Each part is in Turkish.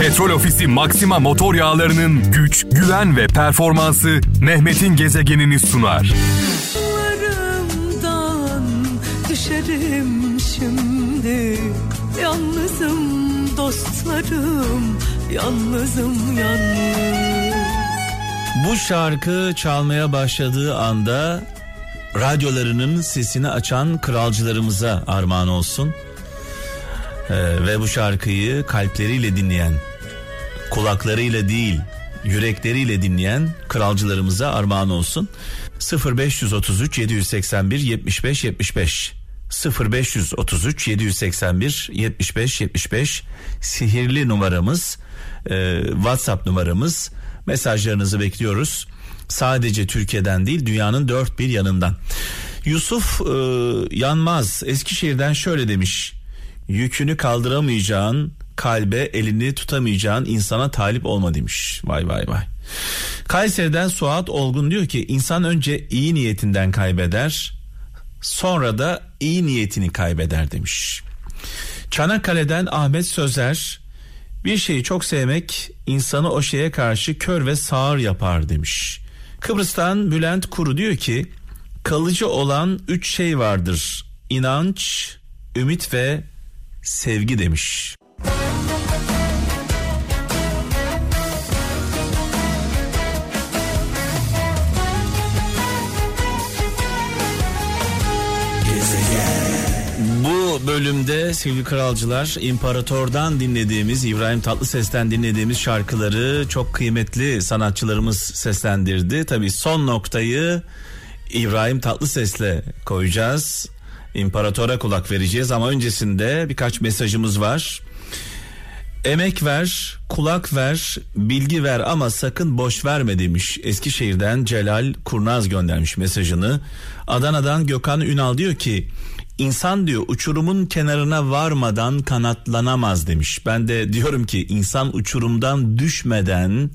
Petrol Ofisi Maxima motor yağlarının güç, güven ve performansı Mehmet'in gezegenini sunar. Düşerim şimdi Yalnızım dostlarım Yalnızım yalnız Bu şarkı çalmaya başladığı anda radyolarının sesini açan kralcılarımıza armağan olsun. Ee, ve bu şarkıyı kalpleriyle dinleyen, kulaklarıyla değil, yürekleriyle dinleyen kralcılarımıza armağan olsun. 0533 781 75 75 0533 781 75 75 sihirli numaramız e, WhatsApp numaramız mesajlarınızı bekliyoruz. Sadece Türkiye'den değil dünyanın dört bir yanından. Yusuf e, Yanmaz Eskişehir'den şöyle demiş. Yükünü kaldıramayacağın kalbe elini tutamayacağın insana talip olma demiş. Vay vay vay. Kayseri'den Suat Olgun diyor ki insan önce iyi niyetinden kaybeder sonra da iyi niyetini kaybeder demiş. Çanakkale'den Ahmet Sözer bir şeyi çok sevmek insanı o şeye karşı kör ve sağır yapar demiş. Kıbrıs'tan Bülent Kuru diyor ki kalıcı olan üç şey vardır. İnanç, ümit ve sevgi demiş. Bu bölümde sevgili kralcılar imparatordan dinlediğimiz İbrahim Tatlıses'ten dinlediğimiz şarkıları çok kıymetli sanatçılarımız seslendirdi. Tabii son noktayı İbrahim Tatlıses'le koyacağız. İmparatora kulak vereceğiz ama öncesinde birkaç mesajımız var. Emek ver, kulak ver, bilgi ver ama sakın boş verme demiş. Eskişehir'den Celal Kurnaz göndermiş mesajını. Adana'dan Gökhan Ünal diyor ki insan diyor uçurumun kenarına varmadan kanatlanamaz demiş. Ben de diyorum ki insan uçurumdan düşmeden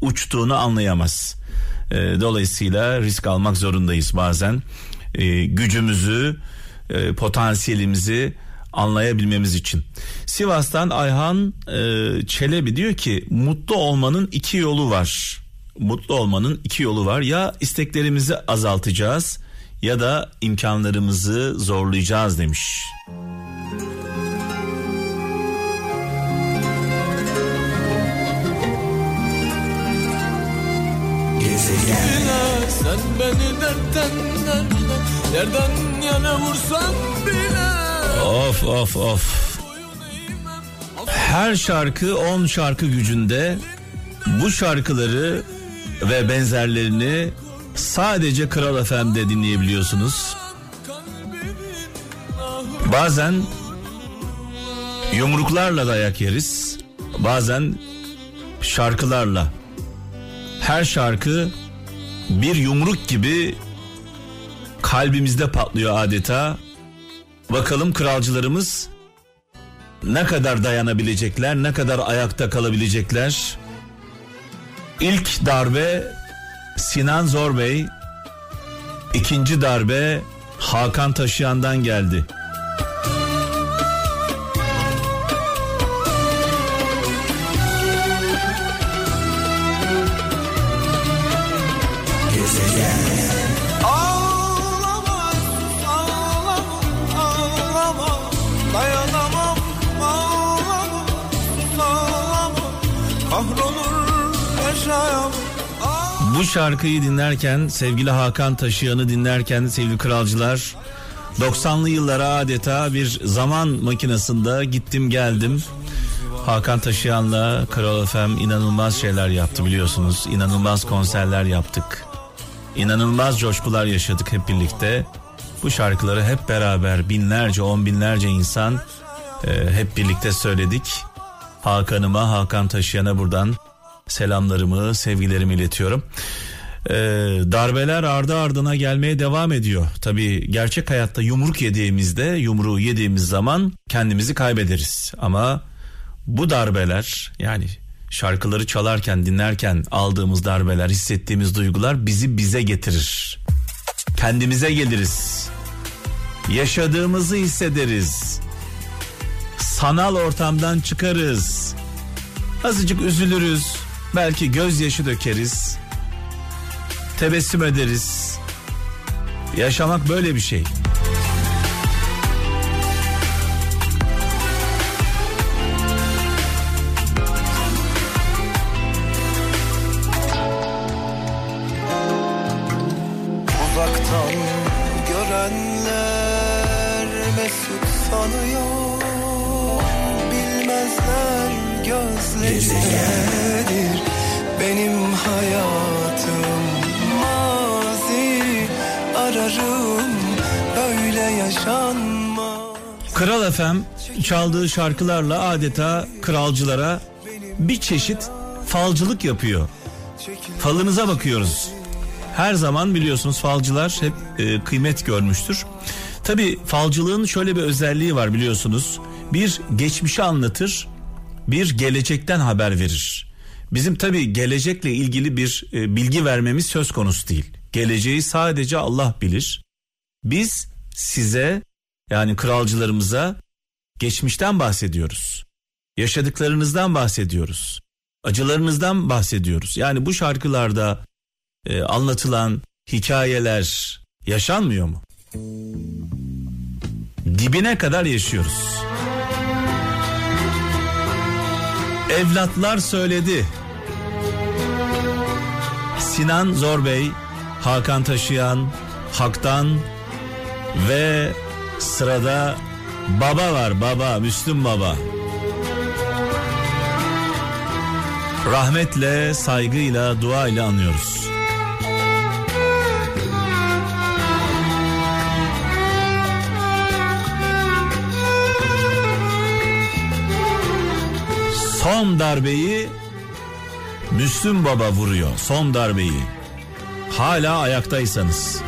uçtuğunu anlayamaz. Ee, dolayısıyla risk almak zorundayız bazen. Ee, gücümüzü, e, potansiyelimizi anlayabilmemiz için. Sivas'tan Ayhan e, Çelebi diyor ki mutlu olmanın iki yolu var. Mutlu olmanın iki yolu var. Ya isteklerimizi azaltacağız ya da imkanlarımızı zorlayacağız demiş. Sen beni dertten dertten Yerden yana vursan bile Of of of. Her şarkı 10 şarkı gücünde. Bu şarkıları ve benzerlerini sadece Kral FM'de dinleyebiliyorsunuz. Bazen yumruklarla dayak yeriz. Bazen şarkılarla. Her şarkı bir yumruk gibi kalbimizde patlıyor adeta. Bakalım kralcılarımız ne kadar dayanabilecekler, ne kadar ayakta kalabilecekler. İlk darbe Sinan Zorbey, ikinci darbe Hakan Taşıyan'dan geldi. Dayanamam, ağlama, ağlama Kahrolur yaşayamam Bu şarkıyı dinlerken sevgili Hakan Taşıyan'ı dinlerken sevgili kralcılar 90'lı yıllara adeta bir zaman makinesinde gittim geldim. Hakan Taşıyan'la Kral FM inanılmaz şeyler yaptı biliyorsunuz. İnanılmaz konserler yaptık. İnanılmaz coşkular yaşadık hep birlikte. Bu şarkıları hep beraber binlerce on binlerce insan e, hep birlikte söyledik. Hakan'ıma Hakan Taşıyan'a buradan selamlarımı sevgilerimi iletiyorum. Ee, darbeler ardı ardına gelmeye devam ediyor. Tabii gerçek hayatta yumruk yediğimizde yumruğu yediğimiz zaman kendimizi kaybederiz. Ama bu darbeler yani şarkıları çalarken dinlerken aldığımız darbeler hissettiğimiz duygular bizi bize getirir. Kendimize geliriz. Yaşadığımızı hissederiz. Sanal ortamdan çıkarız. Azıcık üzülürüz. Belki gözyaşı dökeriz. Tebessüm ederiz. Yaşamak böyle bir şey. Kral FM çaldığı şarkılarla adeta kralcılara bir çeşit falcılık yapıyor. Falınıza bakıyoruz. Her zaman biliyorsunuz falcılar hep e, kıymet görmüştür. Tabi falcılığın şöyle bir özelliği var biliyorsunuz. Bir geçmişi anlatır, bir gelecekten haber verir. Bizim tabi gelecekle ilgili bir e, bilgi vermemiz söz konusu değil. Geleceği sadece Allah bilir. Biz size yani kralcılarımıza geçmişten bahsediyoruz. Yaşadıklarınızdan bahsediyoruz. Acılarınızdan bahsediyoruz. Yani bu şarkılarda e, anlatılan hikayeler yaşanmıyor mu? Dibine kadar yaşıyoruz. Evlatlar söyledi. Sinan Zorbey, Hakan Taşıyan, Hak'tan ve sırada baba var baba Müslüm baba. Rahmetle, saygıyla, duayla anıyoruz. Son darbeyi Müslüm Baba vuruyor. Son darbeyi. Hala ayaktaysanız.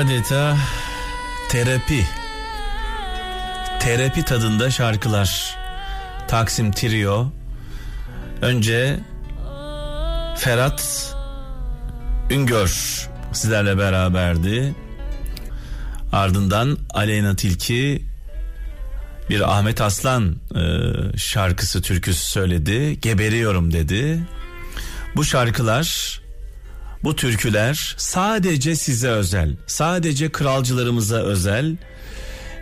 Adeta terapi. Terapi tadında şarkılar. Taksim Trio. Önce Ferhat Üngör sizlerle beraberdi. Ardından Aleyna Tilki bir Ahmet Aslan e, şarkısı türküsü söyledi. Geberiyorum dedi. Bu şarkılar bu türküler sadece size özel. Sadece kralcılarımıza özel.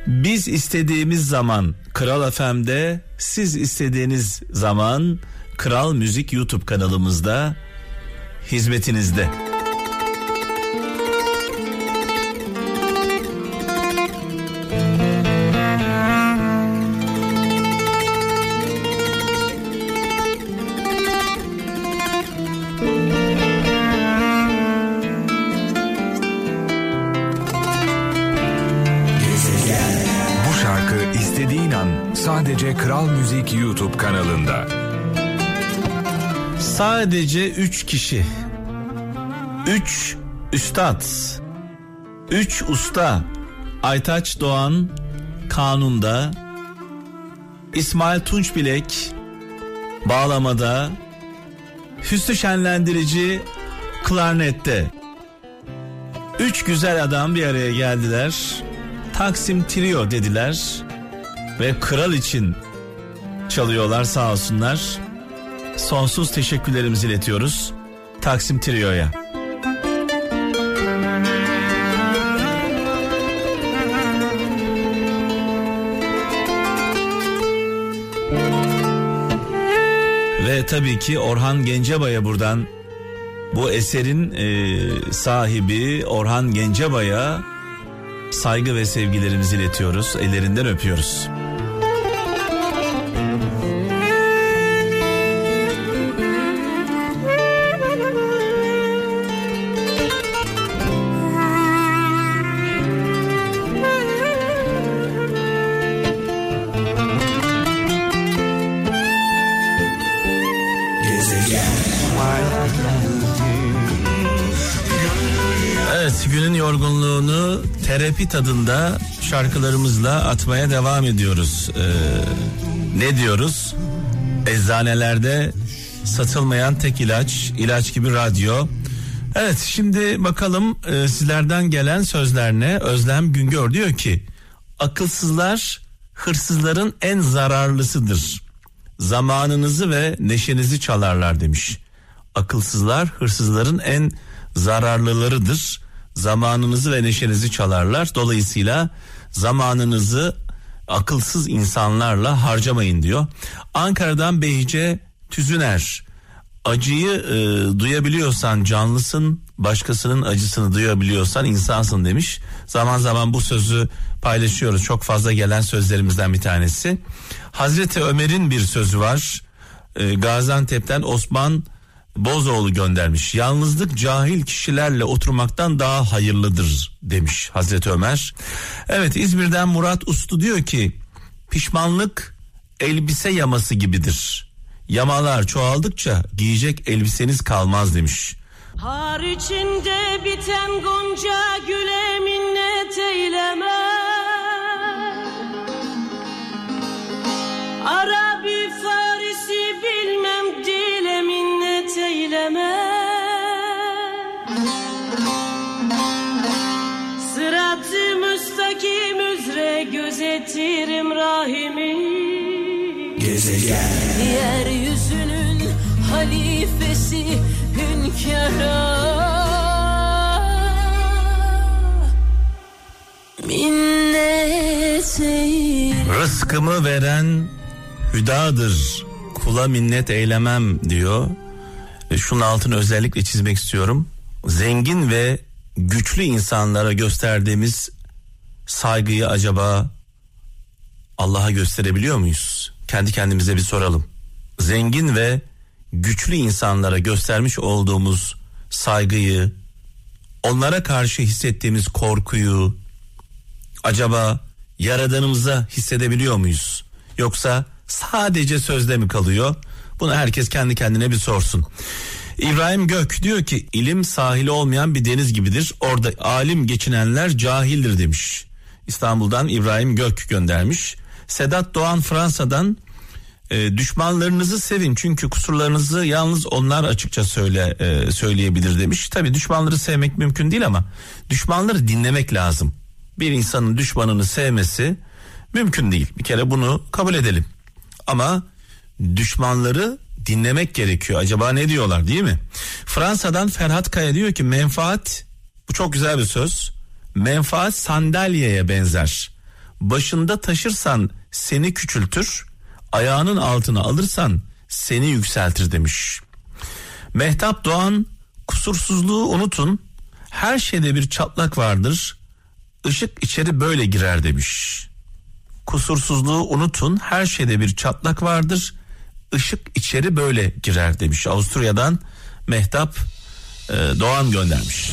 Biz istediğimiz zaman Kral FM'de, siz istediğiniz zaman Kral Müzik YouTube kanalımızda hizmetinizde. Kral Müzik YouTube kanalında. Sadece üç kişi. Üç üstad. Üç usta. Aytaç Doğan kanunda. İsmail Tunçbilek bağlamada. Hüsnü Şenlendirici klarnette. Üç güzel adam bir araya geldiler. Taksim Trio dediler. Ve kral için çalıyorlar sağ olsunlar. Sonsuz teşekkürlerimizi iletiyoruz Taksim Trio'ya. Ve tabii ki Orhan Gencebay'a buradan bu eserin e, sahibi Orhan Gencebay'a saygı ve sevgilerimizi iletiyoruz. Ellerinden öpüyoruz. Evet günün yorgunluğunu terapi tadında şarkılarımızla atmaya devam ediyoruz. Ee, ne diyoruz? Eczanelerde satılmayan tek ilaç, ilaç gibi radyo. Evet şimdi bakalım e, sizlerden gelen sözler ne? Özlem Güngör diyor ki akılsızlar hırsızların en zararlısıdır. Zamanınızı ve neşenizi çalarlar demiş. Akılsızlar hırsızların en zararlılarıdır. Zamanınızı ve neşenizi çalarlar. Dolayısıyla zamanınızı akılsız insanlarla harcamayın diyor. Ankara'dan Behice Tüzüner. Acıyı e, duyabiliyorsan canlısın, başkasının acısını duyabiliyorsan insansın demiş. Zaman zaman bu sözü paylaşıyoruz. Çok fazla gelen sözlerimizden bir tanesi. Hazreti Ömer'in bir sözü var. E, Gaziantep'ten Osman Bozoğlu göndermiş. Yalnızlık cahil kişilerle oturmaktan daha hayırlıdır demiş Hazreti Ömer. Evet İzmir'den Murat Uslu diyor ki pişmanlık elbise yaması gibidir. Yamalar çoğaldıkça giyecek elbiseniz kalmaz demiş. Har içinde biten gonca güle minnet eyleme. Arabi Farisi bilmem dile minnet eyleme. Sırat-ı müstakim üzere gözetirim rahimi. Yeryüzünün halifesi hünkâra Minnet Rızkımı veren hüdadır. Kula minnet eylemem diyor. E, Şunun altını özellikle çizmek istiyorum. Zengin ve güçlü insanlara gösterdiğimiz saygıyı acaba Allah'a gösterebiliyor muyuz? Kendi kendimize bir soralım. Zengin ve güçlü insanlara göstermiş olduğumuz saygıyı, onlara karşı hissettiğimiz korkuyu acaba yaradanımıza hissedebiliyor muyuz? Yoksa sadece sözde mi kalıyor? Bunu herkes kendi kendine bir sorsun. İbrahim Gök diyor ki ilim sahili olmayan bir deniz gibidir. Orada alim geçinenler cahildir demiş. İstanbul'dan İbrahim Gök göndermiş. Sedat Doğan Fransa'dan e, düşmanlarınızı sevin çünkü kusurlarınızı yalnız onlar açıkça söyle e, söyleyebilir demiş. Tabii düşmanları sevmek mümkün değil ama düşmanları dinlemek lazım. Bir insanın düşmanını sevmesi mümkün değil. Bir kere bunu kabul edelim. Ama düşmanları dinlemek gerekiyor. Acaba ne diyorlar değil mi? Fransa'dan Ferhat Kaya diyor ki menfaat bu çok güzel bir söz. Menfaat sandalyeye benzer. Başında taşırsan seni küçültür, ayağının altına alırsan seni yükseltir demiş. Mehtap Doğan kusursuzluğu unutun. Her şeyde bir çatlak vardır. Işık içeri böyle girer demiş. Kusursuzluğu unutun. Her şeyde bir çatlak vardır. Işık içeri böyle girer demiş. Avusturya'dan Mehtap e, Doğan göndermiş.